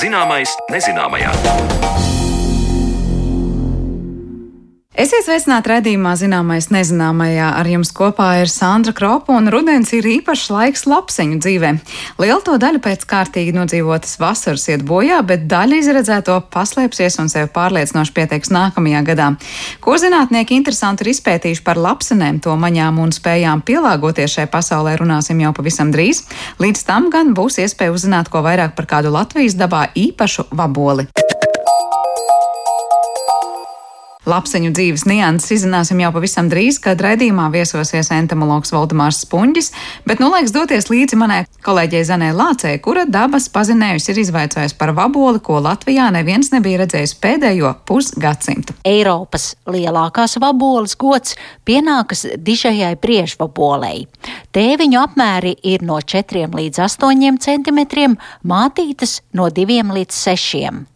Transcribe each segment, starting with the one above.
Zināmais nezināmajā. Esiet sveicināti redzējumā, zināmais nezināmajā. Ar jums kopā ir Sandra Kropa, un rudens ir īpašs laiks lapseņu dzīvē. Liela to daļa pēc kārtīgi nodzīvotas vasaras iet bojā, bet daļa izredzēto paslēpsies un sevi pārliecinoši pieteiks nākamajā gadā. Ko zinātnieki interesanti ir izpētījuši par lapsenēm, to maņām un spējām pielāgoties šai pasaulē, runāsim jau pavisam drīz. Līdz tam gan būs iespēja uzzināt ko vairāk par kādu Latvijas dabā īpašu vaboli. Lapseņu dzīves nianses izzināsim jau pavisam drīz, kad raidījumā viesosies entomologs Valdemārs Spunģis, bet nu laiks doties līdzi manai kolēģei Zanē Lācē, kura dabas pazinējusi ir izvaicājusi par vaboli, ko Latvijā neviens nebija redzējis pēdējo pusgadsimtu. Eiropas lielākās vaboles gods pienākas dižajai priežvabolei. Tēviņu apmēri ir no 4 līdz 8 cm, mātītes no 2 līdz 6.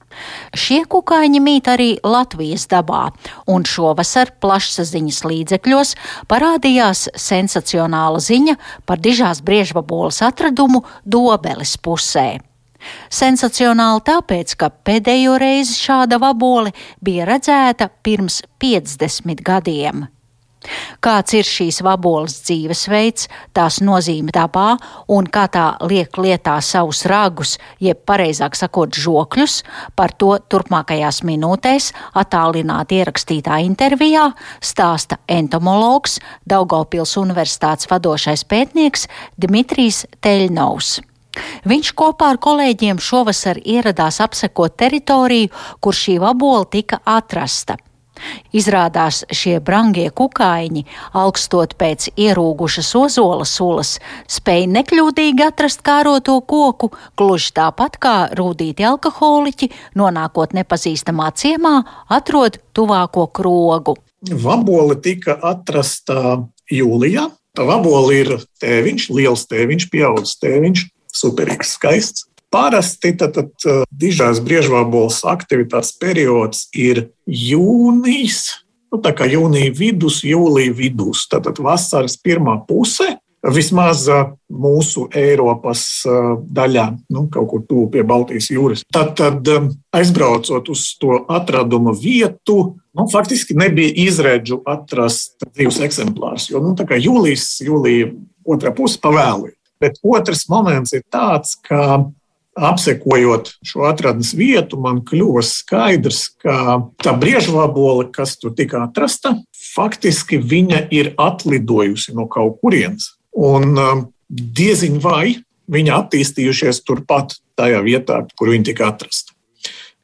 Šie kukaiņi mīt arī Latvijas dabā, un šovasar plašsaziņas līdzekļos parādījās sensacionāla ziņa par dižās briežvaboles atradumu Dobeles pusē. Sensacionāli tāpēc, ka pēdējo reizi šāda vabole bija redzēta pirms 50 gadiem. Kāds ir šīs vaboles dzīvesveids, tās nozīme dabā un kā tā liek lietā savus ragus, jeb pareizāk sakot, žokļus, par to turpmākajās minūtēs attālināti ierakstītā intervijā stāsta entomologs, Daugopils universitātes vadošais pētnieks Dmitrijs Teļnovs. Viņš kopā ar kolēģiem šovasar ieradās apsekot teritoriju, kur šī vabola tika atrasta. Izrādās šie brangie kukaiņi, augstot pēc ierūgušas ozola sulas, spēj nekļūdīgi atrast kāroto koku, gluži tāpat kā rūtīti alkoholiķi, nonākot nepazīstamā ciemā, atrod tuvāko krogu. Vabole tika atrasta jūlijā. Tā vabola ir tēviņš, liels tēviņš, pieaugušs tēviņš, superīgs, skaists. Parasti tad, tad uh, dižās briežvāboles aktivitātes periods ir jūnijas, nu, tā kā jūnija vidus, jūlija vidus, tātad vasaras pirmā puse. Vismaz uh, mūsu Eiropas uh, daļā, nu, kaut kur tuvu pie Baltijas jūras. Tad, tad aizbraucot uz to atraduma vietu, nu, faktiski nebija izredzu atrast divus eksemplārus. Jo nu, jūlijas, jūlija otrā puse pavēlīja. Bet otrs moments ir tāds, ka apsekojot šo atradnes vietu, man kļuva skaidrs, ka tā briežvabole, kas tur tika atrasta, faktiski viņa ir atlidojusi no kaut kurienes. Un um, dieziņ vai viņa attīstījušies turpat tajā vietā, kur viņa tika atrasta.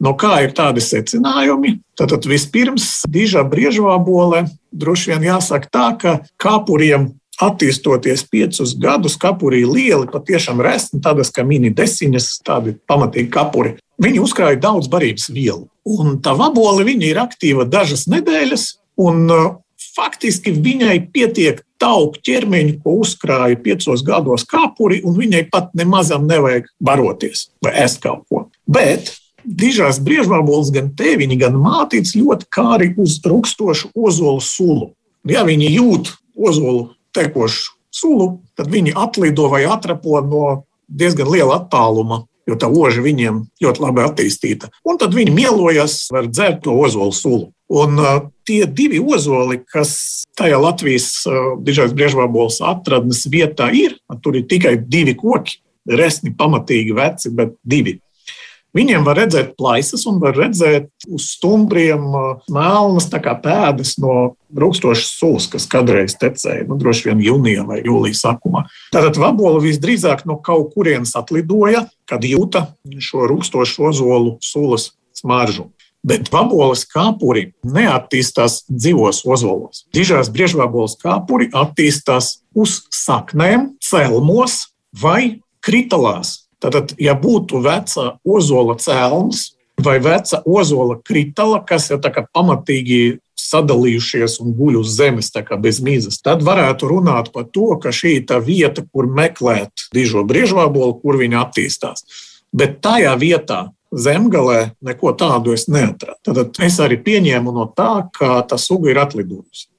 No kā ir tādi secinājumi? Tātad vispirms dižā briežvābole droši vien jāsaka tā, ka kāpuriem attīstoties piecus gadus, kapurī lieli, patiešām resni, tādas kā mini desiņas, tādi pamatīgi kapuri. Viņi uzkrāja daudz barības vielu. Un tā vabole ir aktīva dažas nedēļas, un uh, faktiski viņai pietiek tauku ķermeņu, ko uzkrāja piecos gados kapuri, un viņai pat nemazam nevajag baroties vai ēst kaut ko. Bet Dižās briežvāboles gan tēviņi, gan mātītes ļoti kāri uz rukstošu ozolu sulu. Ja viņi jūt ozolu tekošu sulu, tad viņi atlido vai atrapo no diezgan liela attāluma. Jo tā oža viņiem ļoti labi attīstīta. Un tad viņi mielojas, var dzert to ozolu sulu. Un uh, tie divi ozoli, kas tajā Latvijas uh, dižais briežvāboles atradnes vietā ir, tur ir tikai divi koki, resni pamatīgi veci, bet divi. Viņiem var redzēt plaisas un var redzēt uz stumbriem melnas pēdas no rūkstošas sulas, kas kādreiz tecēja, nu, droši vien jūnijā vai jūlijā sākumā. Tātad vabola visdrīzāk no kaut kurienes atlidoja, kad jūta šo rūkstošo ozolu sulas smaržu. Bet vaboles kāpuri neattīstās dzīvos ozolos. Dižās briežvaboles kāpuri attīstās uz saknēm, celmos vai kritalās. Tātad, ja būtu veca ozola cēlons vai veca ozola kritala, kas kā pamatīgi sadalījušies un guļ uz zemes bez mīzes, tad varētu runāt par to, ka šī ir tā vieta, kur meklēt dižo briežvābolu, kur viņa attīstās. Bet tajā vietā, zemgalē, neko tādu es neatradu. Tad es arī pieņēmu no tā, ka tā suga ir atlidojusi.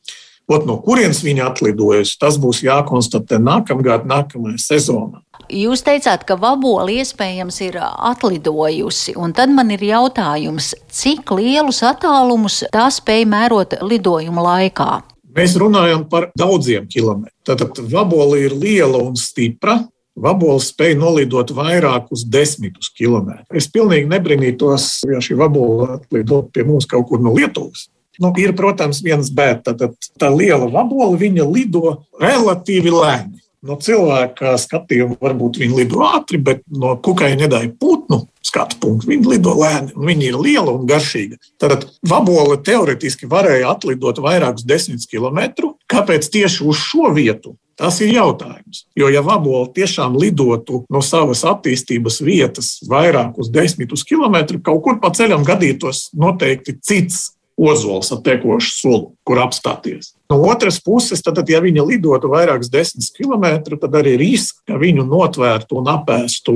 Ot, no kurienes viņa atlidojusi, tas būs jākonstatē nākamgad, nākamajā sezonā. Jūs teicāt, ka vabola iespējams ir atlidojusi, un tad man ir jautājums, cik lielus attālumus tā spēja mērot lidojuma laikā? Mēs runājam par daudziem kilometriem. Tātad vabola ir liela un stipra. Vabola spēja nolidot vairākus desmitus kilometrus. Es pilnīgi nebrīnītos, ja šī vabola atlido pie mums kaut kur no Lietuvas. Nu, ir, protams, viens bet. Tad tā liela vabola lido relatīvi lēni. No cilvēka skatījuma varbūt viņi lido ātri, bet no kukaiņa nedēļa putnu skatu punktu viņi lido lēni. Viņi ir liela un garšīga. Tad vabola teorētiski varēja atlidot vairākus desmit kilometrus. Kāpēc tieši uz šo vietu? Tas ir jautājums. Jo, ja vabola tiešām lidotu no savas attīstības vietas vairākus desmitus kilometrus, kaut kur pa ceļam gadītos noteikti cits ozols ar tekošu sulu, kur apstāties. No otras puses, tad, ja viņa lidotu vairākus desmit kilometrus, tad arī risks, ka viņu notvērtu un apēstu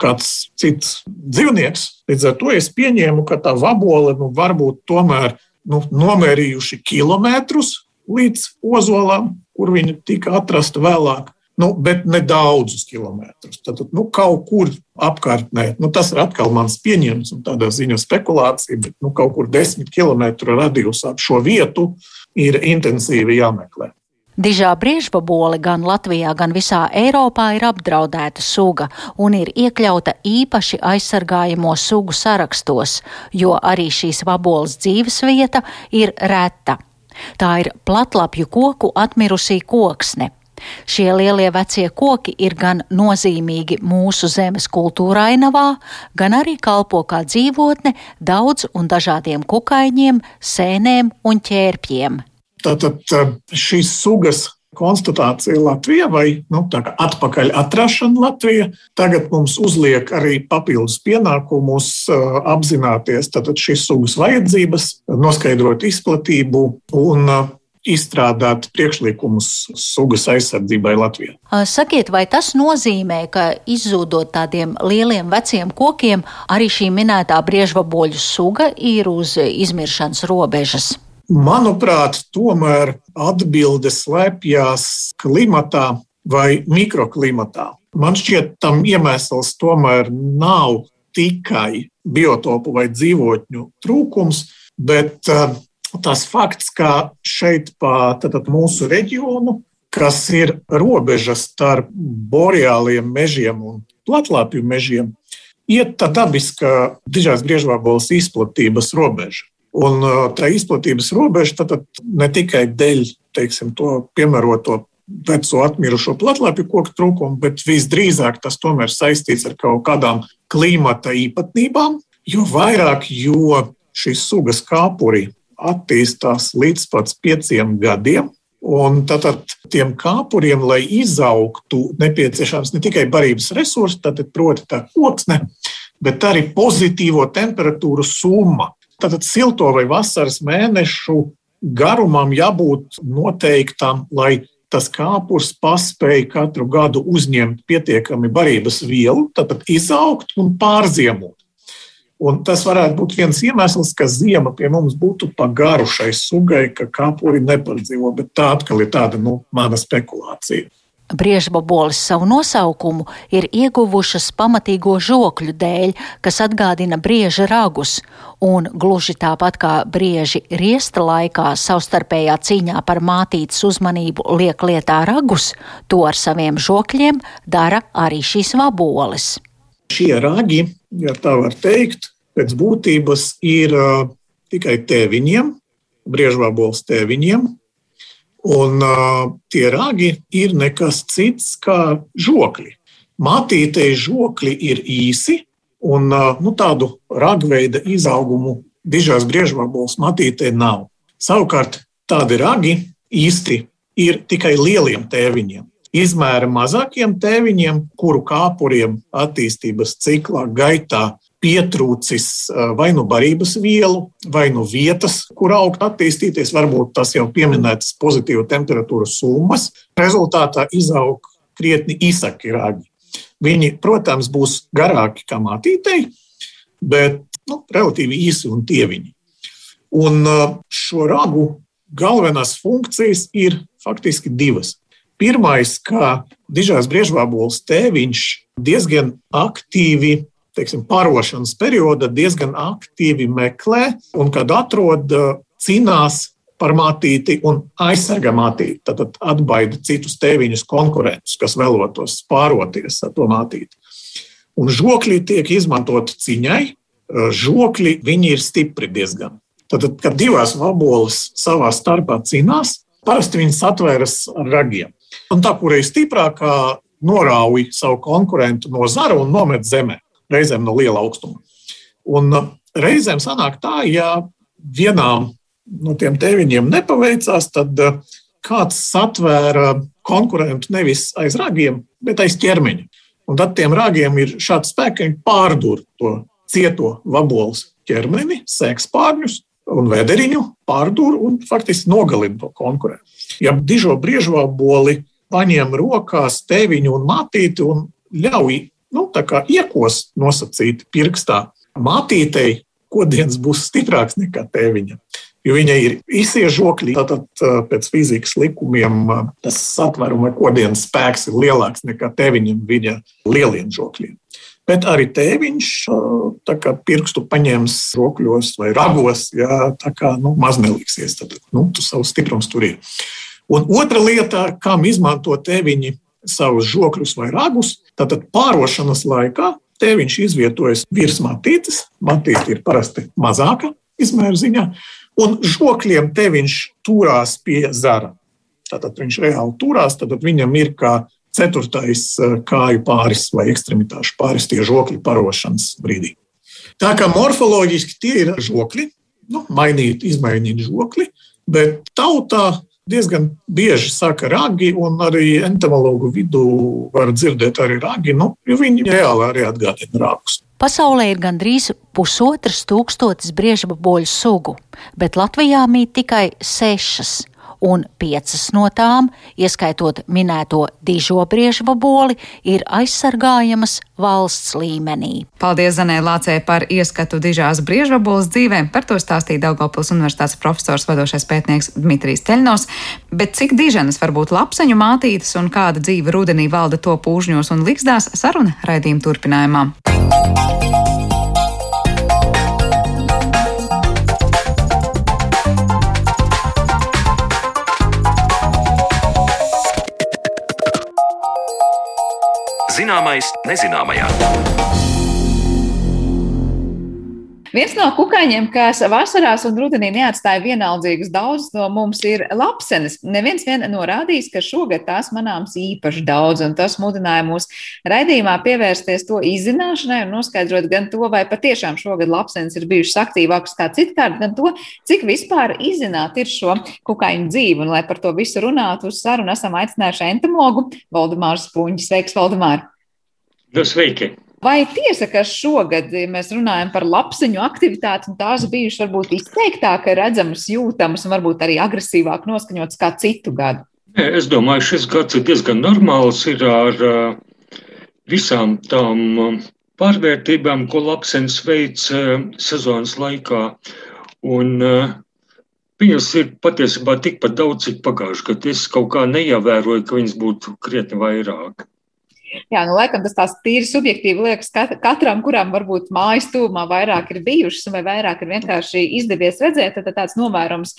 kāds cits dzīvnieks. Līdz ar to es pieņēmu, ka tā vabola nu, varbūt tomēr nu, nomērījuši kilometrus līdz ozolam, kur viņa tika atrasta vēlāk nu, bet ne daudzus kilometrus. Tad nu, kaut kur apkārtnē, nu, tas ir atkal mans pieņēmums un tādā ziņā spekulācija, bet nu, kaut kur desmit kilometru radījusā ap šo vietu ir intensīvi jāmeklē. Dižā briežbabole gan Latvijā, gan visā Eiropā ir apdraudēta suga un ir iekļauta īpaši aizsargājamo sugu sarakstos, jo arī šīs vaboles dzīves vieta ir reta. Tā ir platlapju koku atmirusī koksne. Šie lielie vecie koki ir gan nozīmīgi mūsu zemes kultūra ainavā, gan arī kalpo kā dzīvotne daudz un dažādiem kukaiņiem, sēnēm un ķērpjiem. Tātad šīs sugas konstatācija Latvijā vai nu, atpakaļ atrašana Latvijā tagad mums uzliek arī papildus pienākumus uh, apzināties šīs sugas vajadzības, noskaidrot izplatību un uh, izstrādāt priekšlikumus sugas aizsardzībai Latvijā. Sakiet, vai tas nozīmē, ka izzūdot tādiem lieliem veciem kokiem, arī šī minētā briežvaboļu suga ir uz izmiršanas robežas? Manuprāt, tomēr atbilde slēpjas klimatā vai mikroklimatā. Man šķiet, tam iemesls tomēr nav tikai biotopu vai dzīvotņu trūkums, bet tas fakts, ka šeit pa tātad, mūsu reģionu, kas ir robeža starp boreāliem mežiem un platlāpju mežiem, iet tā dabiska dižās griežvāboles izplatības robeža. Un tā izplatības robeža tad ne tikai dēļ teiksim, to piemēroto veco atmirušo platlāpju koku trūkumu, bet visdrīzāk tas tomēr saistīts ar kaut kādām klimata īpatnībām. Jo vairāk, jo šīs sugas kāpuri attīstās līdz pat pieciem gadiem. Un tātad tiem kāpuriem, lai izaugtu, nepieciešams ne tikai barības resursi, tātad proti tā koksne, bet arī pozitīvo temperatūru summa. Tātad silto vai vasaras mēnešu garumam jābūt noteiktam, lai tas kāpurs paspēja katru gadu uzņemt pietiekami barības vielu, tātad izaugt un pārziemot. Un tas varētu būt viens iemesls, ka ziema pie mums būtu pa garu šai sugai, ka kāpuri nepardzīvo, bet tā atkal ir tāda nu, mana spekulācija. Briežbabolis savu nosaukumu ir ieguvušas pamatīgo žokļu dēļ, kas atgādina brieža ragus, un gluži tāpat kā brieži riesta laikā savstarpējā cīņā par mātītes uzmanību liek lietā ragus, to ar saviem žokļiem dara arī šīs vaboles. Šie ragi, ja tā var teikt, pēc būtības ir uh, tikai tēviņiem, briežvābols tēviņiem. Un uh, tie ragi ir nekas cits kā žokļi. Matītei žokļi ir īsi, un uh, nu, tādu ragveida izaugumu dižās briežvābols matītei nav. Savukārt tādi ragi īsti ir tikai lieliem tēviņiem. Izmēra mazākiem tēviņiem, kuru kāpuriem attīstības ciklā gaitā pietrūcis vai nu barības vielu, vai nu vietas, kur augt attīstīties, varbūt tas jau pieminētas pozitīva temperatūras summas. Rezultātā izaug krietni īsāki ragi. Viņi, protams, būs garāki kā mātītei, bet nu, relatīvi īsi un tieviņi. Un šo ragu galvenās funkcijas ir faktiski divas. Pirmais, ka dižās briežvāboles tēviņš diezgan aktīvi, teiksim, pārošanas periodā diezgan aktīvi meklē un, kad atrod, cīnās par mātīti un aizsargā mātīti. Tad atbaida citus tēviņus konkurentus, kas vēlotos pāroties ar to mātīti. Un žokļi tiek izmantoti ciņai. Žokļi viņi ir stipri diezgan. Tad, kad divās vaboles savā starpā cīnās, parasti viņas atvēras ar ragiem. Un tā, kur ir stiprākā, norauj savu konkurentu no zara un nomet zemē, reizēm no liela augstuma. Un reizēm sanāk tā, ja vienām no tiem tēviņiem nepaveicās, tad kāds satvēra konkurentu nevis aiz ragiem, bet aiz ķermeņa. Un tad tiem ragiem ir šāds spēks, ka viņi pārdur to cieto vaboles ķermeni, sēkspārņus un vederiņu, pārdur un faktiski nogalina to konkurentu. Ja dižo briežvaboli paņem rokās teviņu un matīti un ļauj nu, iekos nosacīt pirkstā, matītei kodienas būs stiprāks nekā teviņa. Jo viņai ir īsie žokļi, tātad pēc fizikas likumiem tas satvēruma kodienas spēks ir lielāks nekā teviņam viņa lieliem žokļiem. Bet arī tēviņš kā, pirkstu paņems rokļos vai ragos, ja tā kā nu, maz neliksies. Tad nu, tu savs stiprums tur ir. Un otra lieta, kam izmanto tēviņi savus žokļus vai ragus, tad pārošanas laikā tēviņš izvietojas virs matītes. Matīte ir parasti mazāka izmēra ziņā, un žokļiem tēviņš turās pie zara. Tātad viņš reāli turās, tad viņam ir kā ceturtais eh, kāju pāris vai ekstremitāšu pāris tie žokļi parošanas brīdī. Tā kā morfoloģiski tie ir žokļi, nu, mainīt, izmainīt žokli, bet tautā diezgan bieži saka ragi, un arī entomologu vidū var dzirdēt arī ragi, nu, jo viņi reāli arī atgādina ragus. Pasaulē ir gandrīz pusotras tūkstotis briežbaboļu sugu, bet Latvijā mīt tikai sešas un piecas no tām, ieskaitot minēto dižo briežvaboli, ir aizsargājamas valsts līmenī. Paldies Zanē Lācē par ieskatu dižās briežvaboles dzīvē. Par to stāstīja Daugopils universitātes profesors vadošais pētnieks Dmitrijs Teļnos. Bet cik diženas var būt lapseņu mātītes un kāda dzīve rudenī valda to pūžņos un likstās saruna raidījuma turpinājumā. Zināmais nezināmajā. Viens no kukaiņiem, kas vasarās un rudenī neatstāja vienaldzīgus daudzus no mums, ir lapsenes. Neviens vien norādījis, ka šogad tās manāms īpaši daudz, un tas mudināja mūs raidījumā pievērsties to izzināšanai un noskaidrot gan to, vai patiešām šogad lapsenes ir bijušas aktīvākas kā citkārt, gan to, cik vispār izzināt ir šo kukaiņu dzīvi. Un, lai par to visu runātu, uz sarunu esam aicinājuši entomologu Valdemāru Spunģi. Sveiks, Valdemār! Nu, sveiki! Vai tiesa, ka šogad, ja mēs runājam par lapsiņu aktivitāti, tās bijušas varbūt izteiktāk redzamas, jūtamas un varbūt arī agresīvāk noskaņotas kā citu gadu? Es domāju, šis gads ir diezgan normāls ir ar visām tām pārvērtībām, ko lapsenis veids sezonas laikā. Un, Viņas ir patiesībā tikpat daudz, cik pagājušajā gadā. Es kaut kā neievēroju, ka viņas būtu krietni vairāk. Jā, nu, laikam tas tās tīri subjektīvi liekas katram, kuram varbūt mājas tūmā vairāk ir bijušas, vai vairāk ir vienkārši izdevies redzēt, tad tāds novērums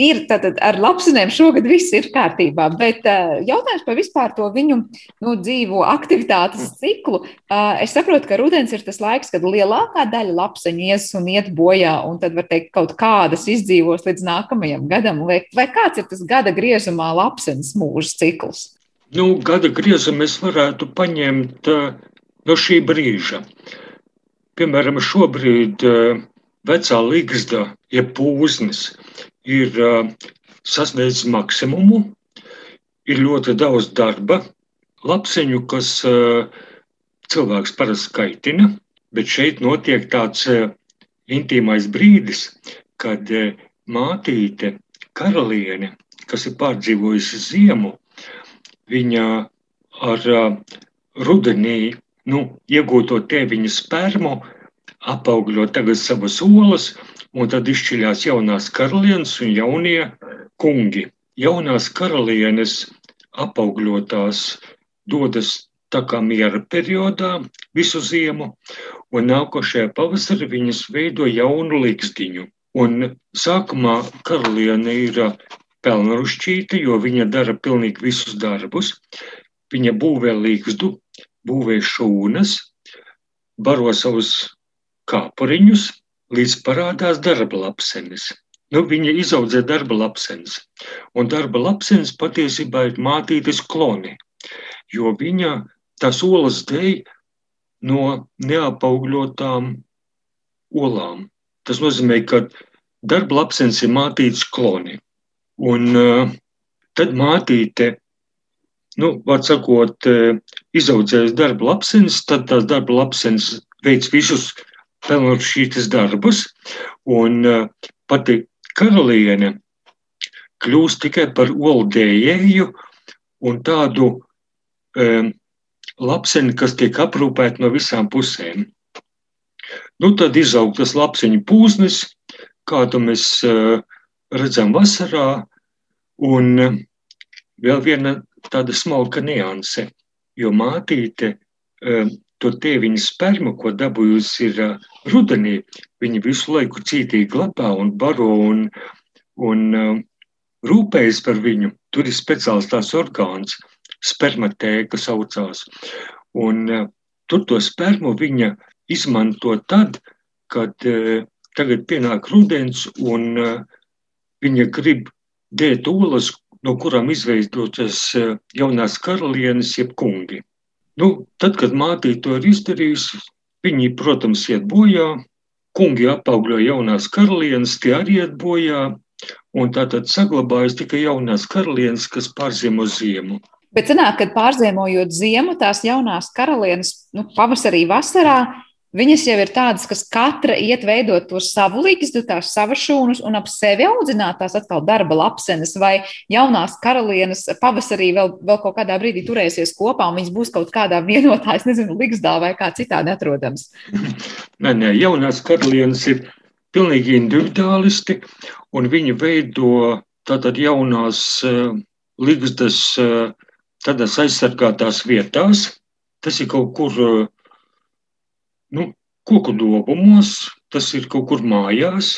ir. Tad ar lapsinēm šogad viss ir kārtībā. Bet uh, jautājums par vispār to viņu nu, dzīvo aktivitātes ciklu. Uh, es saprotu, ka rudens ir tas laiks, kad lielākā daļa lapseņu ies un iet bojā, un tad var teikt, kaut kādas izdzīvos līdz nākamajam gadam. Vai kāds ir tas gada griezumā lapsenes mūža cikls? Nu, gada griezu mēs varētu paņemt uh, no šī brīža. Piemēram, šobrīd uh, vecā līgsta, ja pūznis ir uh, sasniedzis maksimumu, ir ļoti daudz darba, lapseņu, kas cilvēks parasti kaitina, bet šeit notiek tāds intīmais brīdis, kad mātīte, karaliene, kas ir pārdzīvojusi ziemu, viņa ar rudenī nu, iegūto tēviņa spermu apaugļo tagad savas olas, un tad izšķiļās jaunās karalienes un jaunie kungi. Jaunās karalienes apaugļotās dodas tā kā miera periodā visu ziemu, un nākošajā pavasarī viņas veido jaunu līkstiņu. Un sākumā karaliene ir pelnušķīta, jo viņa dara pilnīgi visus darbus. Viņa būvē līgstu, būvē šūnas, baro savus kāpuriņus, līdz parādās darba lapsenes. Nu, viņa izaudzē darba lapsenes, un darba lapsenes patiesībā ir mātītes kloni, jo viņa tās olas dēļ no neapaugļotām olām. Tas nozīmē, ka darba lapsenes ir mātītes kloni. Un uh, tad mātīte, nu, var sakot, uh, izaudzējas darba lapsenes, tad tās darba lapsenes veids visus pelnot šīs darbus, un uh, pati karaliene kļūst tikai par oldējēju un tādu um, lapseni, kas tiek aprūpēta no visām pusēm. Nu, tad izaug tas lapseņu pūznis, kādu mēs uh, redzam vasarā, un vēl viena tāda smalka nianse, jo mātīte uh, to tēviņa spermu, ko dabūjusi ir uh, rudenī, viņa visu laiku cītīgi glabā un baro un, un uh, rūpējas par viņu. Tur ir speciāls tās orgāns, spermatēka saucās. Un tur to spermu viņa izmanto tad, kad tagad pienāk rudens un uh, viņa grib dēt olas, no kurām izveidotas uh, jaunās karalienes jeb kungi. Nu, tad, kad mātīte to ir izdarījusi, viņi, protams, iet bojā. Kungi apaugļo jaunās karalienes, tie arī iet bojā. Un tātad saglabājas tikai jaunās karalienes, kas pārziemo ziemu. Bet sanāk, kad pārziemojot ziemu, tās jaunās karalienes nu, pavasarī, vasarā Viņas jau ir tādas, kas katra iet veidot to savu līgstu, tās savas šūnas un ap sevi audzināt tās atkal darba lapsenes, vai jaunās karalienes pavasarī vēl, vēl kaut kādā brīdī turēsies kopā un viņas būs kaut kādā vienotā, es nezinu, līgstā vai kā citādi atrodams. Nē, nē, jaunās karalienes ir pilnīgi individuālisti un viņi veido tātad jaunās uh, līgstas uh, tādās aizsargātās vietās. Tas ir kaut kur uh, nu, koku dobumos, tas ir kaut kur mājās,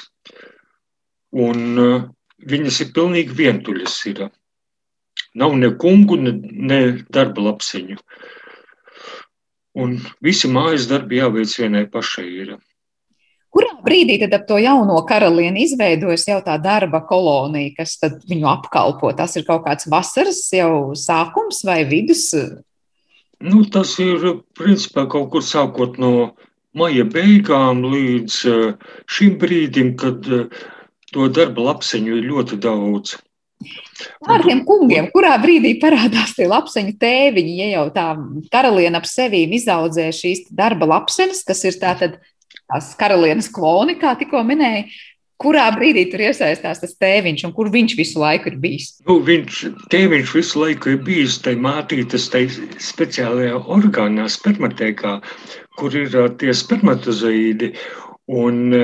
un uh, viņas ir pilnīgi vientuļas. Ir. Nav ne kungu, ne, ne darba lapsiņu. Un visi mājas darbi jāveic vienai pašai. Ir. Kurā brīdī tad ap to jauno karalieni izveidojas jau tā darba kolonija, kas viņu apkalpo? Tas ir kaut kāds vasaras jau sākums vai vidus? Nu, tas ir principā kaut kur sākot no maija beigām līdz eh, šim brīdim, kad eh, to darba lapseņu ir ļoti daudz. Ar tiem kungiem, kurā brīdī parādās tie lapseņu tēviņi, ja jau tā karaliene ap sevi izaudzē šīs darba lapsenes, kas ir tātad tās karalienes kloni, kā tikko minēja, kurā brīdī tur iesaistās tas tēviņš un kur viņš visu laiku ir bijis? Nu, viņš, tēviņš visu laiku ir bijis tajā mātītes tajā speciālajā orgānā, spermatēkā, kur ir tie spermatozoīdi. Un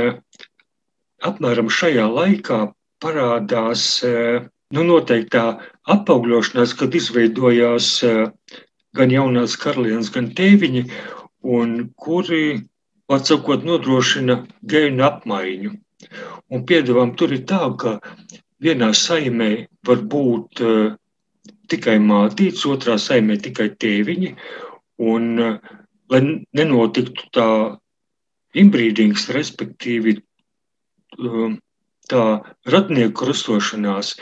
apmēram šajā laikā parādās nu, noteiktā apaugļošanās, kad izveidojās gan jaunās karalienes, gan tēviņi, un kuri, atsakot, nodrošina gēnu apmaiņu. Un piedāvām tur ir tā, ka vienā saimē var būt uh, tikai mātītes, otrā saimē tikai tēviņi. Un, uh, lai nenotiktu tā imbrīdings, respektīvi uh, tā radnieku krustošanās,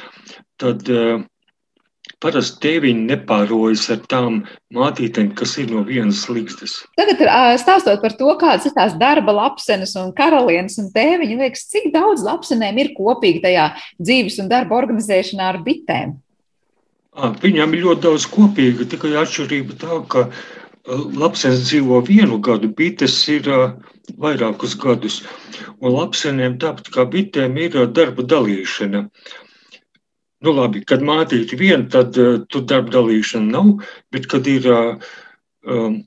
tad uh, Parasti tēviņi nepārojas ar tām mātītēm, kas ir no vienas līgstas. Tagad, stāstot par to, kādas ir tās darba lapsenes un karalienes un tēviņi, liekas, cik daudz lapsenēm ir kopīgi tajā dzīves un darba organizēšanā ar bitēm? Viņām ir ļoti daudz kopīga, tikai atšķirība tā, ka lapsenes dzīvo vienu gadu, bites ir vairākus gadus. Un lapsenēm, tāpat kā bitēm, ir darba dalīšana. Nu, labi, kad mātīte viena, tad tur darba dalīšana nav, bet kad ir um,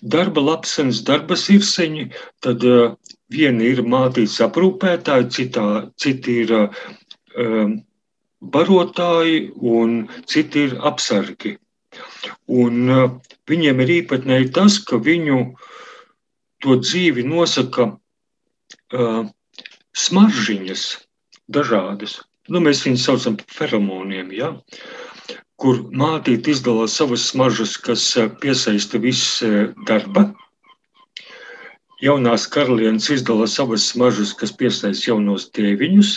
darba lapsenes, darba sirseņi, tad uh, viena ir mātītes aprūpētāja, citā, cita ir um, barotāji un citi ir apsargi. Un viņiem ir īpatnēji tas, ka viņu to dzīvi nosaka uh, smaržiņas dažādas. Nu, mēs viņus saucam par feromoniem, ja? kur mātīte izdala savas smaržas, kas piesaista visu darba. Jaunās karalienes izdala savas smaržas, kas piesaista jaunos tēviņus.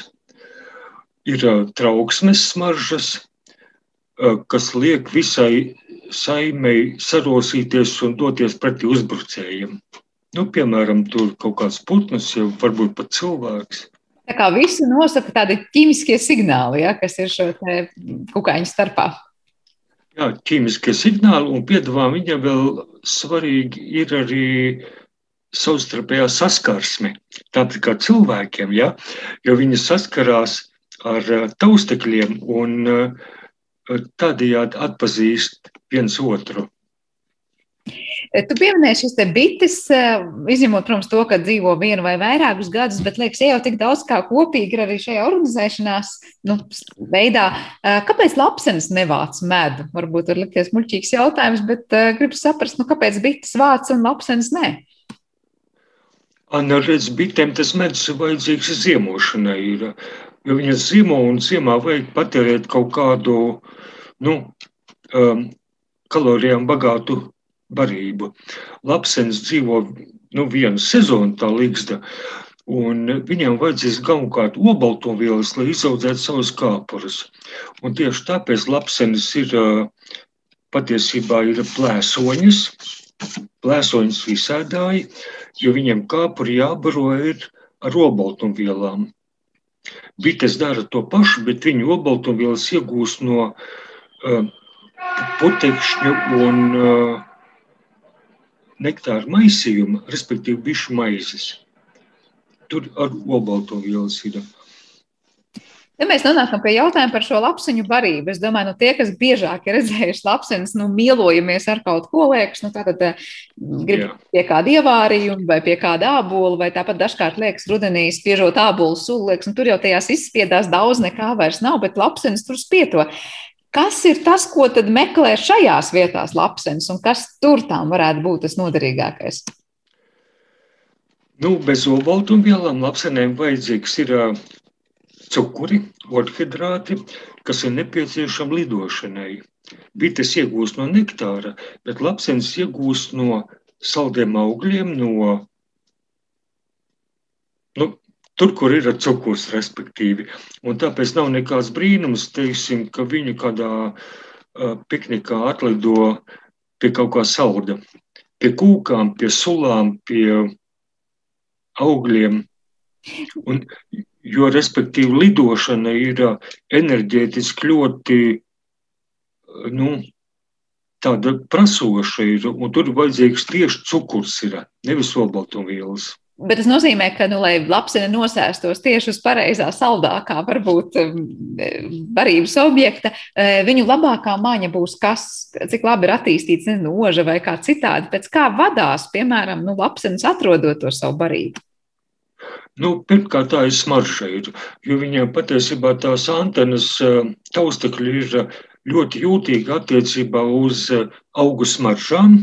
Ir trauksmes smaržas, kas liek visai saimei sarosīties un doties pretī uzbrucējiem. Nu, piemēram, tur kaut kāds putns, jau varbūt pat cilvēks. Tā kā visu nosaka tādi ķīmiskie signāli, ja, kas ir šo kukaiņu starpā. Jā, ķīmiskie signāli, un piedāvā viņam vēl svarīgi ir arī savstarpējā saskarsme. Tāpat kā cilvēkiem, ja, jo viņi saskarās ar eh, taustekļiem un eh, tādējādi atpazīst viens otru. Eh, tu pieminēji šīs bites, eh, izņemot, protams, to, ka dzīvo vienu vai vairākus gadus, bet liekas, ja jau tik daudz kā kopīgi ir arī šajā organizēšanās nu, veidā. Eh, kāpēc lapsenes nevāc medu? Varbūt var likties muļķīgs jautājums, bet uh, gribu saprast, nu, kāpēc bites vāc un lapsenes nē? Anna redz, bitēm tas medus ir vajadzīgs ziemošanai, ir, jo viņas ziemo un ziemā vajag patērēt kaut kādu, nu, um, kalorijām bagātu barību. Lapsenis dzīvo nu, vienu sezonu, tā līgsta, un viņiem vajadzēs galvenokārt obaltumvielas, lai izaudzētu savus kāpurus. Un tieši tāpēc lapsenis ir patiesībā ir plēsoņas, plēsoņas visādāji, jo viņiem kāpuri jābaro ir ar obaltumvielām. Bites dara to pašu, bet viņu obaltumvielas iegūst no uh, putekšņu un nektāra maisījuma, respektīvi bišu maizes. Tur ar obaltumvielas ir. Ja mēs nonākam pie jautājuma par šo lapsiņu barību, es domāju, nu, tie, kas biežāk ir redzējuši lapsenes, nu, mielojamies ar kaut ko liekas, nu, tātad grib pie kāda ievārījuma vai pie kāda ābola, vai tāpat dažkārt liekas rudenī spiežot ābolu sulu, liekas, nu, tur jau tajās izspiedās daudz nekā vairs nav, bet lapsenes tur spieto. Kas ir tas, ko tad meklē šajās vietās lapsenes, un kas tur tām varētu būt tas noderīgākais? Nu, bez olbaltumvielām lapsenēm vajadzīgs ir cukuri, orhidrāti, kas ir nepieciešami lidošanai. Bites iegūst no nektāra, bet lapsenes iegūst no saldiem augļiem, no tur, kur ir cukurs, respektīvi. Un tāpēc nav nekāds brīnums, teiksim, ka viņi kādā uh, piknikā atlido pie kaut kā salda, pie kūkām, pie sulām, pie augļiem. Un, jo, respektīvi, lidošana ir enerģētiski ļoti nu, tāda prasoša, ir, un tur vajadzīgs tieši cukurs, ir, nevis olbaltumvielas. Bet tas nozīmē, ka, nu, lai lapsene nosēstos tieši uz pareizā saldākā, varbūt barības objekta, e, viņu labākā maņa būs kas, cik labi ir attīstīts, nezinu, noža vai kā citādi, pēc kā vadās, piemēram, nu, lapsenes atrodot to savu barību. Nu, pirmkārt, tā ir smarža, jo viņiem patiesībā tās antenas e, taustekļi ir ļoti jūtīgi attiecībā uz e, augu smaržām,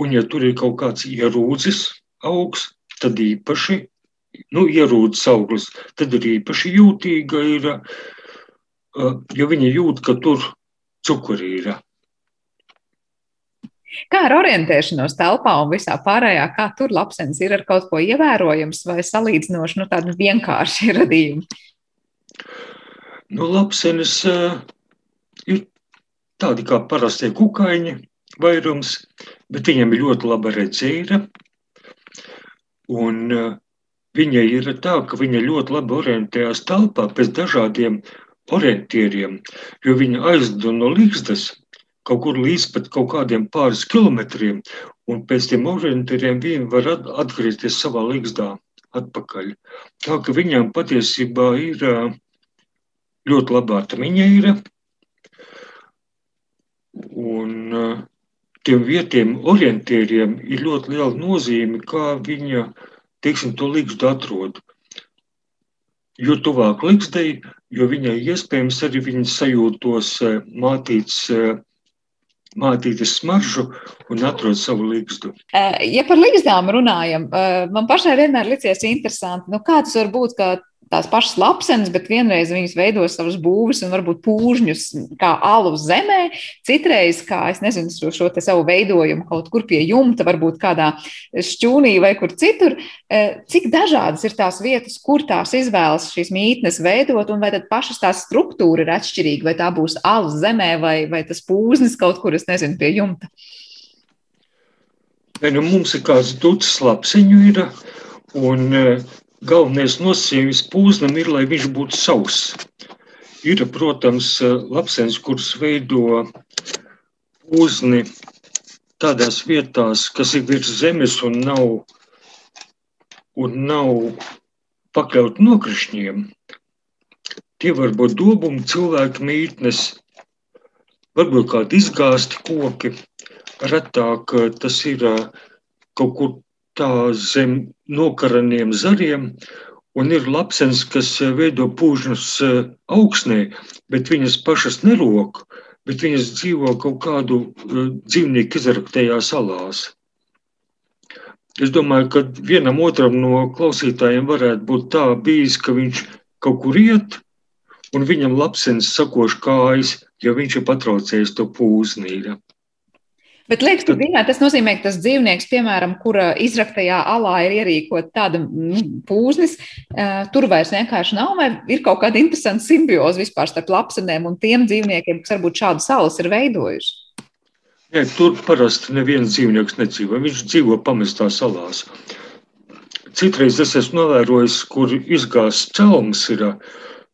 un ja tur ir kaut kāds ierūdzis augs, tad īpaši nu, ierūdas auglis, tad ir īpaši jūtīga, ir, jo viņi jūt, ka tur cukuri ir. Kā ar orientēšanos telpā un visā pārējā, kā tur lapsenis ir ar kaut ko ievērojams vai salīdzinoši nu, tādu vienkārši radījumu? Nu, lapsenis uh, ir tādi kā parastie kukaiņi vairums, bet viņiem ir ļoti laba redzība. Un uh, viņa ir tā, ka viņa ļoti labi orientējās telpā pēc dažādiem orientieriem, jo viņa aizlido no Līgstas kaut kur līdz pat kaut kādiem pāris kilometriem, un pēc tiem orientieriem viņa var atgriezties savā Līgsdā atpakaļ. Tā ka viņām patiesībā ir uh, ļoti labā atmiņa ir. Un uh, tiem vietiem orientieriem ir ļoti liela nozīme, kā viņa teiksim, to līgstu atrod. jo tuvāk likstei, jo viņai iespējams arī viņa sajūtos mātīts mātītes smaržu un atrod savu līgstu. Ja par līgstām runājam, man pašai vienmēr licies interesanti, nu kā tas var būt, ka tās pašas lapsenes, bet vienreiz viņas veido savus būvus un varbūt pūžņus kā alu zemē, citreiz kā, es nezinu, šo, šo te savu veidojumu kaut kur pie jumta, varbūt kādā šķūnī vai kur citur. Eh, cik dažādas ir tās vietas, kur tās izvēlas šīs mītnes veidot, un vai tad pašas tās struktūra ir atšķirīga, vai tā būs alus zemē vai, vai tas pūznis kaut kur, es nezinu, pie jumta? Ne, nu, mums ir kāds ducis lapseņu ir, un uh, galvenais nosacījums pūznam ir, lai viņš būtu sauss. Ir, protams, lapsens, kurus veido pūzni tādās vietās, kas ir virs zemes un nav, un nav pakļaut nokrišņiem. Tie var būt dobumi, cilvēku mītnes, varbūt kādi izgāsti koki. Retāk tas ir kaut kur tā zem nokaraniem zariem, un ir lapsens, kas eh, veido pūžņus eh, augsnē, bet viņas pašas nerok, bet viņas dzīvo kaut kādu eh, dzīvnieku izraktajās salās. Es domāju, ka vienam otram no klausītājiem varētu būt tā bijis, ka viņš kaut kur iet, un viņam lapsens sakoš kājas, ja viņš ir patraucējis to pūznīru. Bet liekas, ka vienmēr tas nozīmē, ka tas dzīvnieks, piemēram, kura izraktajā alā ir ierīkota tāda nu, pūznis, tur vairs vienkārši nav, vai ir kaut kāda interesanta simbioze vispār starp lapsenēm un tiem dzīvniekiem, kas varbūt šādu salas ir veidojuši. Nē, tur parasti neviens dzīvnieks nedzīvo. Viņš dzīvo pamestās salās. Citreiz es esmu novērojis, kur izgāzts celms ir,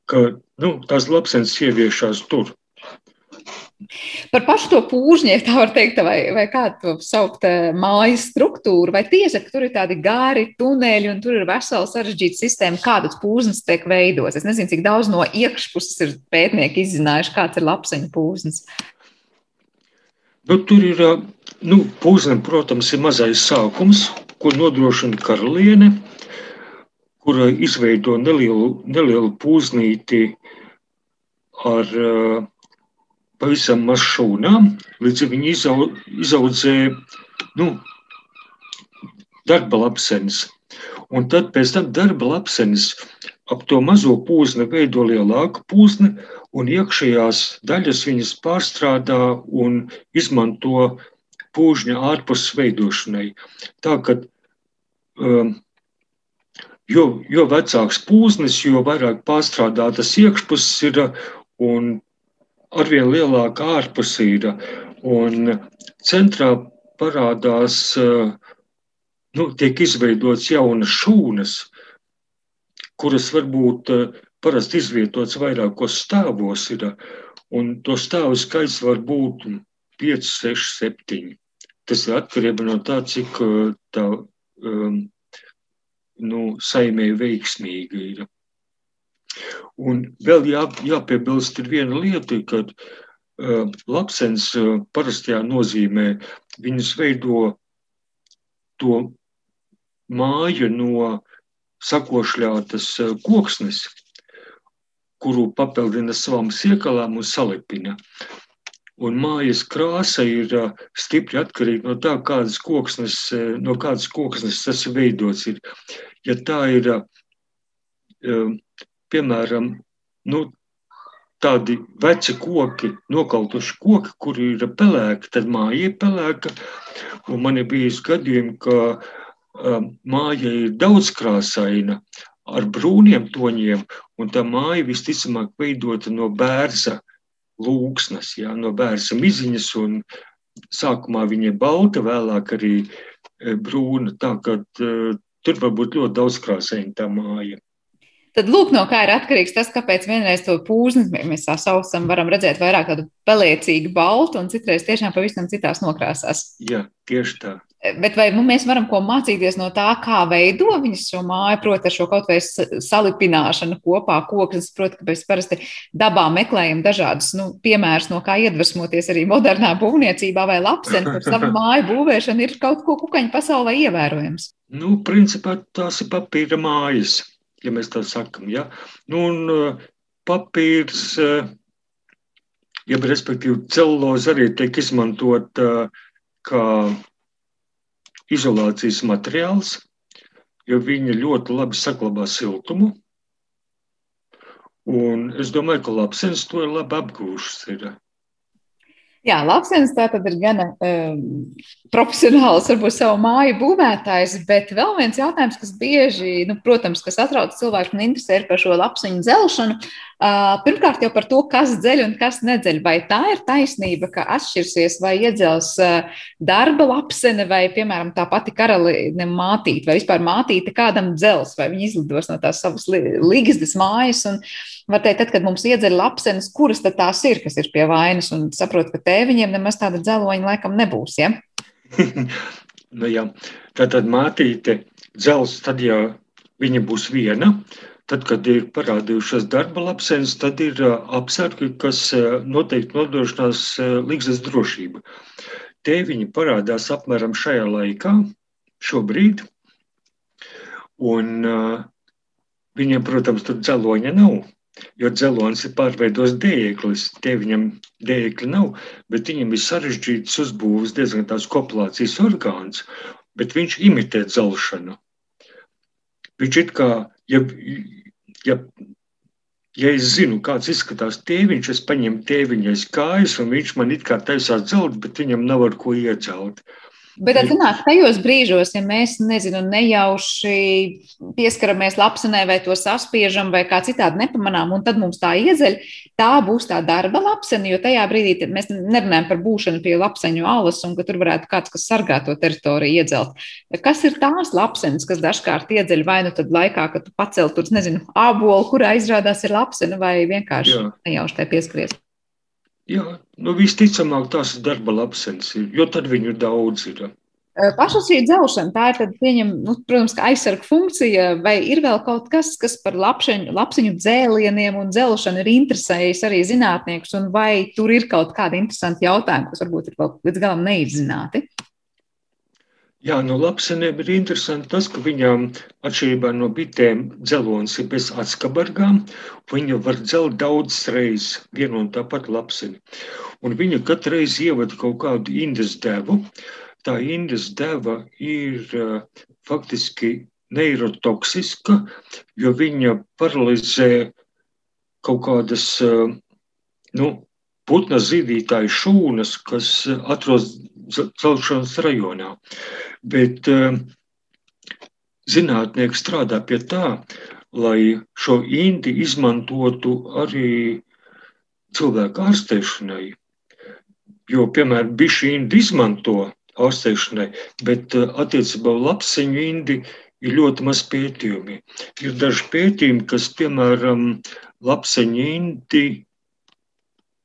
ka nu, tās lapsenes ieviešās tur. Par pašu to pūžņu, ja tā var teikt, vai, vai kā to saukt, eh, mājas struktūru, vai tiesa, ka tur ir tādi gāri tuneļi un tur ir vesela sarežģīta sistēma, kādas pūznes tiek veidotas. Es nezinu, cik daudz no iekšpuses ir pētnieki izzinājuši, kāds ir lapseņu pūznes. Nu, tur ir, nu, pūzne, protams, ir mazais sākums, ko nodrošina karaliene, kura izveido nelielu, nelielu pūznīti ar uh, pavisam maz šūnām, līdz viņi izaud, izaudzē nu, darba lapsenes. Un tad pēc tam darba lapsenes ap to mazo pūzni veido lielāku pūzni, un iekšējās daļas viņas pārstrādā un izmanto pūžņa ārpus veidošanai. Tā ka um, jo, jo vecāks pūznis, jo vairāk pārstrādātas iekšpuses ir un arvien lielāka ārpusīra. Un centrā parādās, nu, tiek izveidots jaunas šūnas, kuras varbūt parasti izvietotas vairākos stāvos. Ir, un to stāvu skaits var būt 5, 6, 7. Tas ir atkarība no tā, cik tā um, nu, saimē veiksmīga ir. Un vēl jā, jāpiebilst, ir viena lieta, kad uh, lapsens uh, parastajā nozīmē viņas veido to māju no sakošļātas uh, koksnes, kuru papildina savām siekalām un salipina. Un mājas krāsa ir uh, stipri atkarīga no tā, kādas koksnes, uh, no kādas koksnes tas ir veidots. Ir. Ja tā ir uh, piemēram, nu, tādi veci koki, nokautuši koki, kuri ir pelēki, tad māja ir pelēka. Un man ir bijis gadījumi, ka um, māja ir daudzkrāsaina ar brūniem toņiem, un tā māja visticamāk veidota no bērza lūksnes, jā, no bērza miziņas, un sākumā viņa ir balta, vēlāk arī brūna, tā ka uh, tur var būt ļoti daudzkrāsaina tā māja. Tad lūk, no kā ir atkarīgs tas, kāpēc vienreiz to pūzni mēs tā saucam, varam redzēt vairāk tādu pelēcīgu baltu un citreiz tiešām pavisam citās nokrāsās. Jā, tieši tā. Bet vai nu, mēs varam ko mācīties no tā, kā veido viņas šo māju, proti, ar šo kaut vai salipināšanu kopā, kokus, proti, ka mēs parasti dabā meklējam dažādus nu, piemērus, no kā iedvesmoties arī modernā būvniecībā vai lapseni par savu māju būvēšanu, ir kaut ko kukaņu pasaulē ievērojams. Nu, principā tās ir papīra mājas ja mēs tā sakam. Ja? Nu, un papīrs, jeb respektīvi celuloze arī tiek izmantot kā izolācijas materiāls, jo viņi ļoti labi saglabā siltumu. Un es domāju, ka lapsens to ir labi apgūšas. Jā, Lapsens tā tad ir gana um, profesionāls, varbūt savu māju būvētājs, bet vēl viens jautājums, kas bieži, nu, protams, kas atrauc cilvēku un interesē par šo lapsiņu dzelšanu. Uh, pirmkārt jau par to, kas dzeļ un kas nedzeļ. Vai tā ir taisnība, ka atšķirsies vai iedzels uh, darba lapsene vai, piemēram, tā pati karaline mātīte vai vispār mātīte kādam dzels, vai viņi izlidos no tās savas līgzdas mājas un, var teikt, tad, kad mums iedzer lapsenes, kuras tad tās ir, kas ir pie vainas, un saprot, ka tēviņiem nemaz tāda dzeloņa laikam nebūs, ja? nu, jā. Tātad mātīte dzels, tad, ja viņa būs viena, tad, kad ir parādījušās darba lapsenes, tad ir apsargi, kas noteikti nodrošinās līgzes drošību. Tēviņi parādās apmēram šajā laikā, šobrīd, un viņiem, protams, tur dzeloņa nav. Jo dzelons ir pārveidots dēklis. Tie viņam dēkļi nav, bet viņam ir sarežģīts uzbūves, diezgan tāds kopulācijas orgāns, bet viņš imitē dzelšanu. Viņš it kā, ja, ja, ja es zinu, kāds izskatās tēviņš, es paņemu tēviņais kājas, un viņš man it kā taisās dzelt, bet viņam nav ar ko iecelt. Bet sanāk, tajos brīžos, ja mēs, nezinu, nejauši pieskaramies lapsenē vai to saspiežam vai kā citādi nepamanām, un tad mums tā iezeļ, tā būs tā darba lapsene, jo tajā brīdī mēs nerunājam par būšanu pie lapseņu alas un ka tur varētu kāds, kas sargā to teritoriju, iedzelt. Kas ir tās lapsenes, kas dažkārt iedzeļ vai nu tad laikā, kad tu pacel tur, nezinu, ābolu, kurā izrādās ir lapsene vai vienkārši Jā. nejauši tai pieskaries? Jā, nu visticamāk tās ir darba lapsenes, jo tad viņu daudz ir. Paša šī dzelšana, tā ir, tad, pieņem, nu, protams, aizsarga funkcija, vai ir vēl kaut kas, kas par lapšeņu, lapsiņu dzēlieniem un dzelšanu ir interesējis arī zinātniekus, un vai tur ir kaut kādi interesanti jautājumi, kas varbūt ir vēl līdz galam neizzināti? Jā, no lapsenēm ir interesanti tas, ka viņām atšķirībā no bitēm dzelonis ir bez atskabargām. Viņa var dzelt daudzas reizes vienu un tāpat lapseni. Un viņa katru reizi ievada kaut kādu indes devu. Tā indes deva ir uh, faktiski neirotoksiska, jo viņa paralizē kaut kādas uh, nu, putna zīdītāju šūnas, kas atrodas celšanas rajonā. Bet eh, zinātnieki strādā pie tā, lai šo indi izmantotu arī cilvēku ārstēšanai. Jo, piemēram, bišu indi izmanto ārstēšanai, bet eh, attiecībā uz lapseņu indi ir ļoti maz pētījumi. Ir daži pētījumi, kas, piemēram, lapseņu indi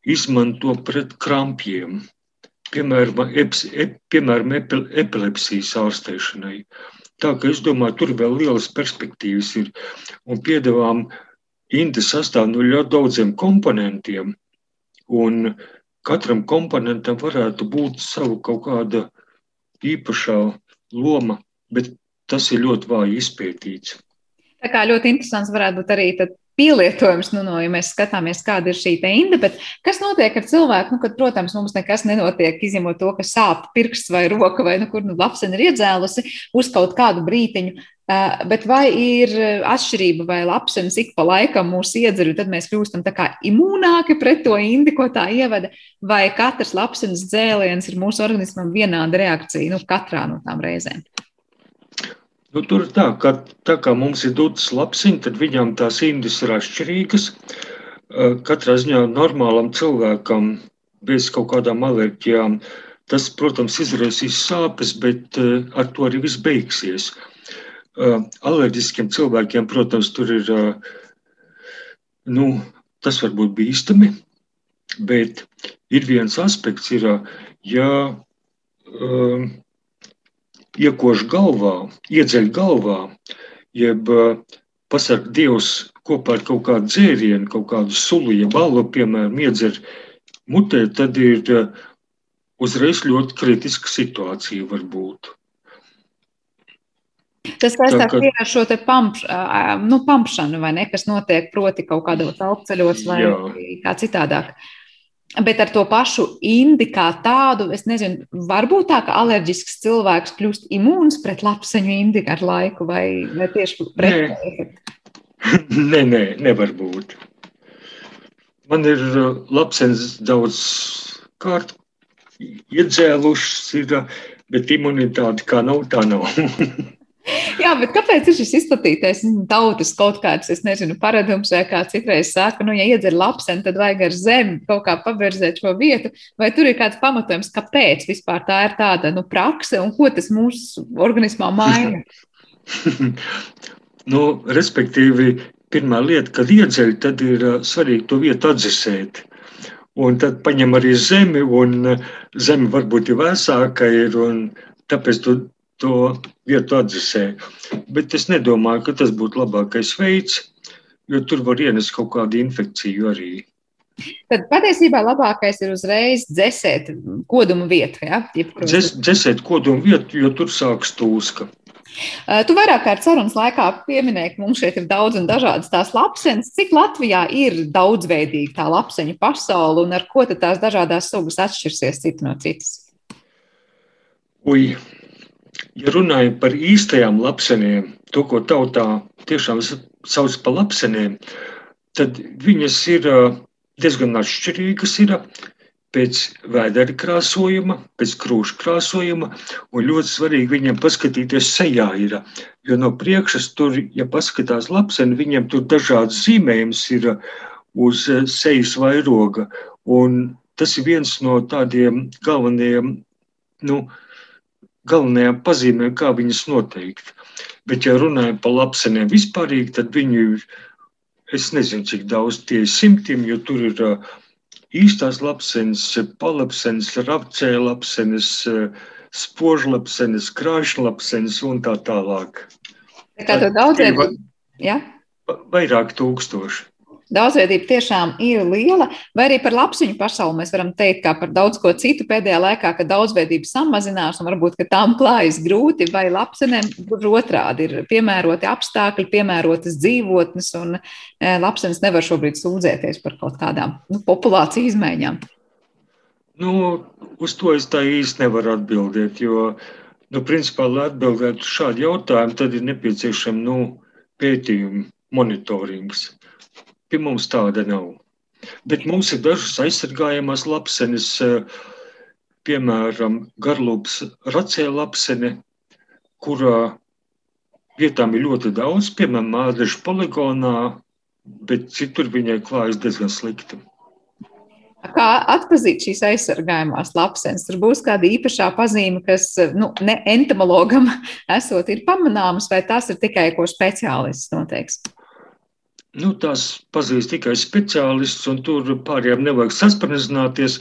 izmanto pret krampjiem piemēram, eps, ep, piemēram epilepsijas ārstēšanai. Tā ka es domāju, tur vēl lielas perspektīvas ir. Un piedāvām Inde sastāv no ļoti daudziem komponentiem, un katram komponentam varētu būt savu kaut kāda īpašā loma, bet tas ir ļoti vāji izpētīts. Tā kā ļoti interesants varētu būt arī pielietojums, nu, no, ja mēs skatāmies, kāda ir šī inde, bet kas notiek ar cilvēku, nu, kad, protams, mums nekas nenotiek, izņemot to, ka sāp pirksts vai roka vai, nu, kur, nu, lapsena ir iedzēlusi uz kaut kādu brītiņu. Uh, bet vai ir atšķirība, vai lapsenis ik pa laikam mūs iedzer, tad mēs kļūstam tā kā imūnāki pret to indi, ko tā ievada, vai katrs lapsenis dzēliens ir mūsu organismam vienāda reakcija, nu, katrā no tām reizēm? Nu, tur ir tā, ka tā kā mums ir dūtas lapsiņi, tad viņām tās indas ir atšķirīgas. Katrā ziņā normālam cilvēkam bez kaut kādām alerģijām tas, protams, izraisīs sāpes, bet ar to arī viss beigsies. Alerģiskiem cilvēkiem, protams, tur ir, nu, tas var būt bīstami, bet ir viens aspekts, ir, ja iekož galvā, iedzeļ galvā, jeb eh, pasaka Dievs kopā ar kaut kādu dzērienu, kaut kādu sulu, ja balu, piemēram, iedzer mutē, tad ir eh, uzreiz ļoti kritiska situācija var būt. Tas saistās ka... ar šo te pampš, nu, pampšanu, vai ne, kas notiek proti kaut kādos alpceļos vai Jā. kā citādāk. Bet ar to pašu indi kā tādu, es nezinu, varbūt tā, ka alerģisks cilvēks kļūst imūns pret lapseņu indi ar laiku, vai, vai tieši pret nē. nē, nē, nevar būt. Man ir lapsenis daudz kārt iedzēlušas, ir, bet imunitāte kā nav, tā nav. Jā, bet kāpēc ir šis izplatītais tautas kaut kāds, es nezinu, paradums vai kā citreiz saka, nu, ja iedzer lapseni, tad vajag ar zemi kaut kā paberzēt šo vietu, vai tur ir kāds pamatojums, kāpēc vispār tā ir tāda, nu, prakse un ko tas mūsu organismā maina? nu, respektīvi, pirmā lieta, kad iedzeļ, tad ir uh, svarīgi to vietu atdzesēt. Un tad paņem arī zemi, un uh, zeme varbūt ir vēsāka, ir, un tāpēc tu to vietu atdzesē. Bet es nedomāju, ka tas būtu labākais veids, jo tur var ienest kaut kādu infekciju arī. Tad patiesībā labākais ir uzreiz dzēsēt kodumu vietu. Ja? Dzes, dzēsēt kodumu vietu, jo tur sākas tūska. Tu vairāk kārt sarunas laikā pieminēji, ka mums šeit ir daudz un dažādas tās lapsenes. Cik Latvijā ir daudzveidīga tā lapseņu pasaule un ar ko tās dažādas sugas atšķirsies cita no citas? Ui, ja runājam par īstajām lapseniem, to, ko tautā tiešām sauc par lapseniem, tad viņas ir diezgan atšķirīgas. Ir pēc vēdera krāsojuma, pēc krūša krāsojuma, un ļoti svarīgi viņiem paskatīties sejā. Ir, jo no priekšas tur, ja paskatās lapseni, viņiem tur dažādas zīmējums ir uz sejas vairoga, un tas ir viens no tādiem galvenajiem, nu, galvenajām pazīmēm, kā viņas noteikt. Bet, ja runājam par lapsenēm vispārīgi, tad viņu ir, es nezinu, cik daudz tie ir simtiem, jo tur ir īstās lapsenes, palapsenes, rapcēja lapsenes, spožlapsenes, krāšlapsenes un tā tālāk. Tā kā daudz ir? Ja? Vairāk tūkstoši. Daudzveidība tiešām ir liela, vai arī par lapsiņu pasauli mēs varam teikt, kā par daudz ko citu pēdējā laikā, ka daudzveidība samazinās un varbūt tām klājas grūti, vai lapsenēm gluži otrādi ir piemēroti apstākļi, piemērotas dzīvotnes, un e, lapsenes nevar šobrīd sūdzēties par kaut kādām nu, populāciju izmaiņām. Nu, uz to es tā īsti nevaru atbildēt, jo, nu, principā, lai atbildētu šādu jautājumu, tad ir nepieciešama nu, pētījuma monitorings. Pie mums tāda nav. Bet mums ir dažas aizsargājamas lapsenes, eh, piemēram, garlūps racē lapsene, kurā vietām ir ļoti daudz, piemēram, Mādeša poligonā, bet citur viņai klājas diezgan slikti. Kā atzīt šīs aizsargājumās lapsenes? Tur būs kāda īpašā pazīme, kas nu, ne entomologam esot ir pamanāmas, vai tas ir tikai ko speciālists noteiks? Nu, tās pazīst tikai speciālists, un tur pārējiem nevajag sasprādzināties.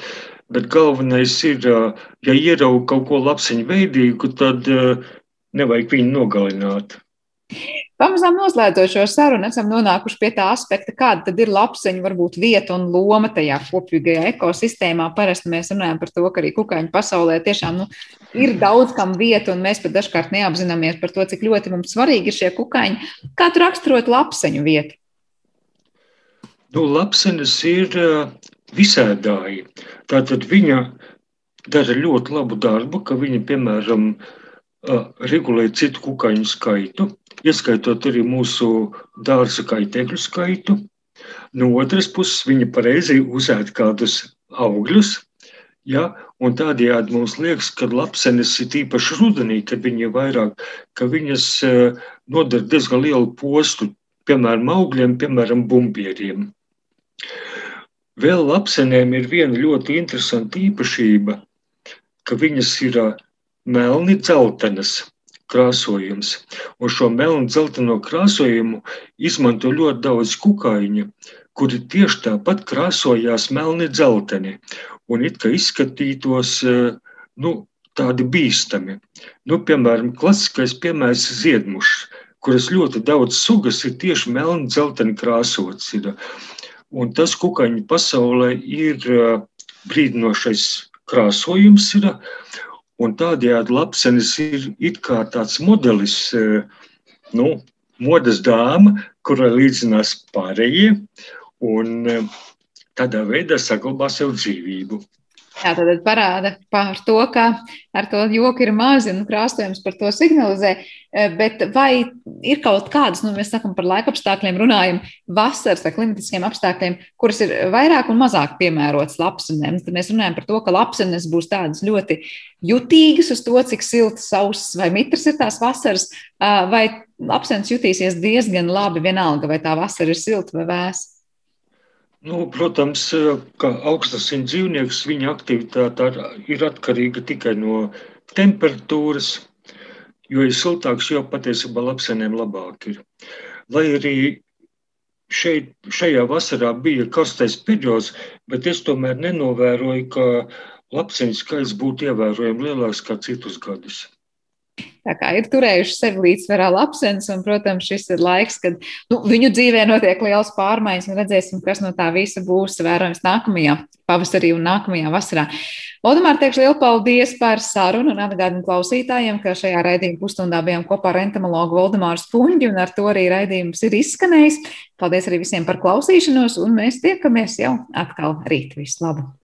Bet galvenais ir, ja ierauga kaut ko lapsiņu veidīgu, tad nevajag viņu nogalināt. Pamazām noslēdzot šo sarunu, esam nonākuši pie tā aspekta, kāda tad ir lapseņu varbūt vieta un loma tajā kopīgajā ekosistēmā. Parasti mēs runājam par to, ka arī kukaiņu pasaulē tiešām nu, ir daudz kam vieta, un mēs pat dažkārt neapzināmies par to, cik ļoti mums svarīgi ir šie kukaiņi. Kā tu raksturot lapseņu vietu? Nu, lapsenes ir visēdāji. Tātad viņa dara ļoti labu darbu, ka viņa, piemēram, regulē citu kukaiņu skaitu, ieskaitot arī mūsu dārza kaitēkļu skaitu. No otras puses, viņa pareizi uzēd kādus augļus, ja, un tādējādi mums liekas, ka lapsenes ir īpaši rudenī, kad viņi ir vairāk, ka viņas nodara diezgan lielu postu, piemēram, augļiem, piemēram, bumbieriem. Vēl lapsenēm ir viena ļoti interesanta īpašība, ka viņas ir melni dzeltenas krāsojums. Un šo melnu dzelteno krāsojumu izmanto ļoti daudz kukaiņu, kuri tieši tāpat krāsojās melni dzelteni un it kā izskatītos nu, tādi bīstami. Nu, piemēram, klasiskais piemērs ziedmušs, kuras ļoti daudz sugas ir tieši melni dzelteni krāsots. Ir. Un tas kukaiņu pasaulē ir brīdinošais krāsojums. Ir, Un tādējādi lapsenis ir it kā tāds modelis, nu, modes dāma, kurai līdzinās pārējie, un tādā veidā saglabā sev dzīvību. Jā, tad parāda par to, ka ar to joku ir mazi un krāstojums par to signalizē. E, bet vai ir kaut kādas, nu, mēs sakām par laika apstākļiem, runājam vasaras vai klimatiskiem apstākļiem, kuras ir vairāk un mazāk piemērotas lapsenēm? Tad mēs runājam par to, ka lapsenes būs tādas ļoti jutīgas uz to, cik siltas, sausas vai mitras ir tās vasaras, vai lapsenes jutīsies diezgan labi vienalga, vai tā vasara ir silta vai vēsa. Nu, protams, ka augstasim dzīvnieks, viņa aktivitāte ir atkarīga tikai no temperatūras, jo ir siltāks, jo patiesībā lapsenēm labāk ir. Lai arī šeit, šajā vasarā bija karstais periods, bet es tomēr nenovēroju, ka lapseņu skaits būtu ievērojami lielāks kā citus gadus. Tā kā ir turējuši sevi līdzsvarā lapsens, un, protams, šis ir laiks, kad nu, viņu dzīvē notiek liels pārmaiņas, un redzēsim, kas no tā visa būs vērojams nākamajā pavasarī un nākamajā vasarā. Odamār, teikšu lielu paldies par sarunu un atgādinu klausītājiem, ka šajā raidījuma pusstundā bijām kopā ar entomologu Voldemāru Spunģi, un ar to arī raidījums ir izskanējis. Paldies arī visiem par klausīšanos, un mēs tiekamies jau atkal rīt. Visu labu!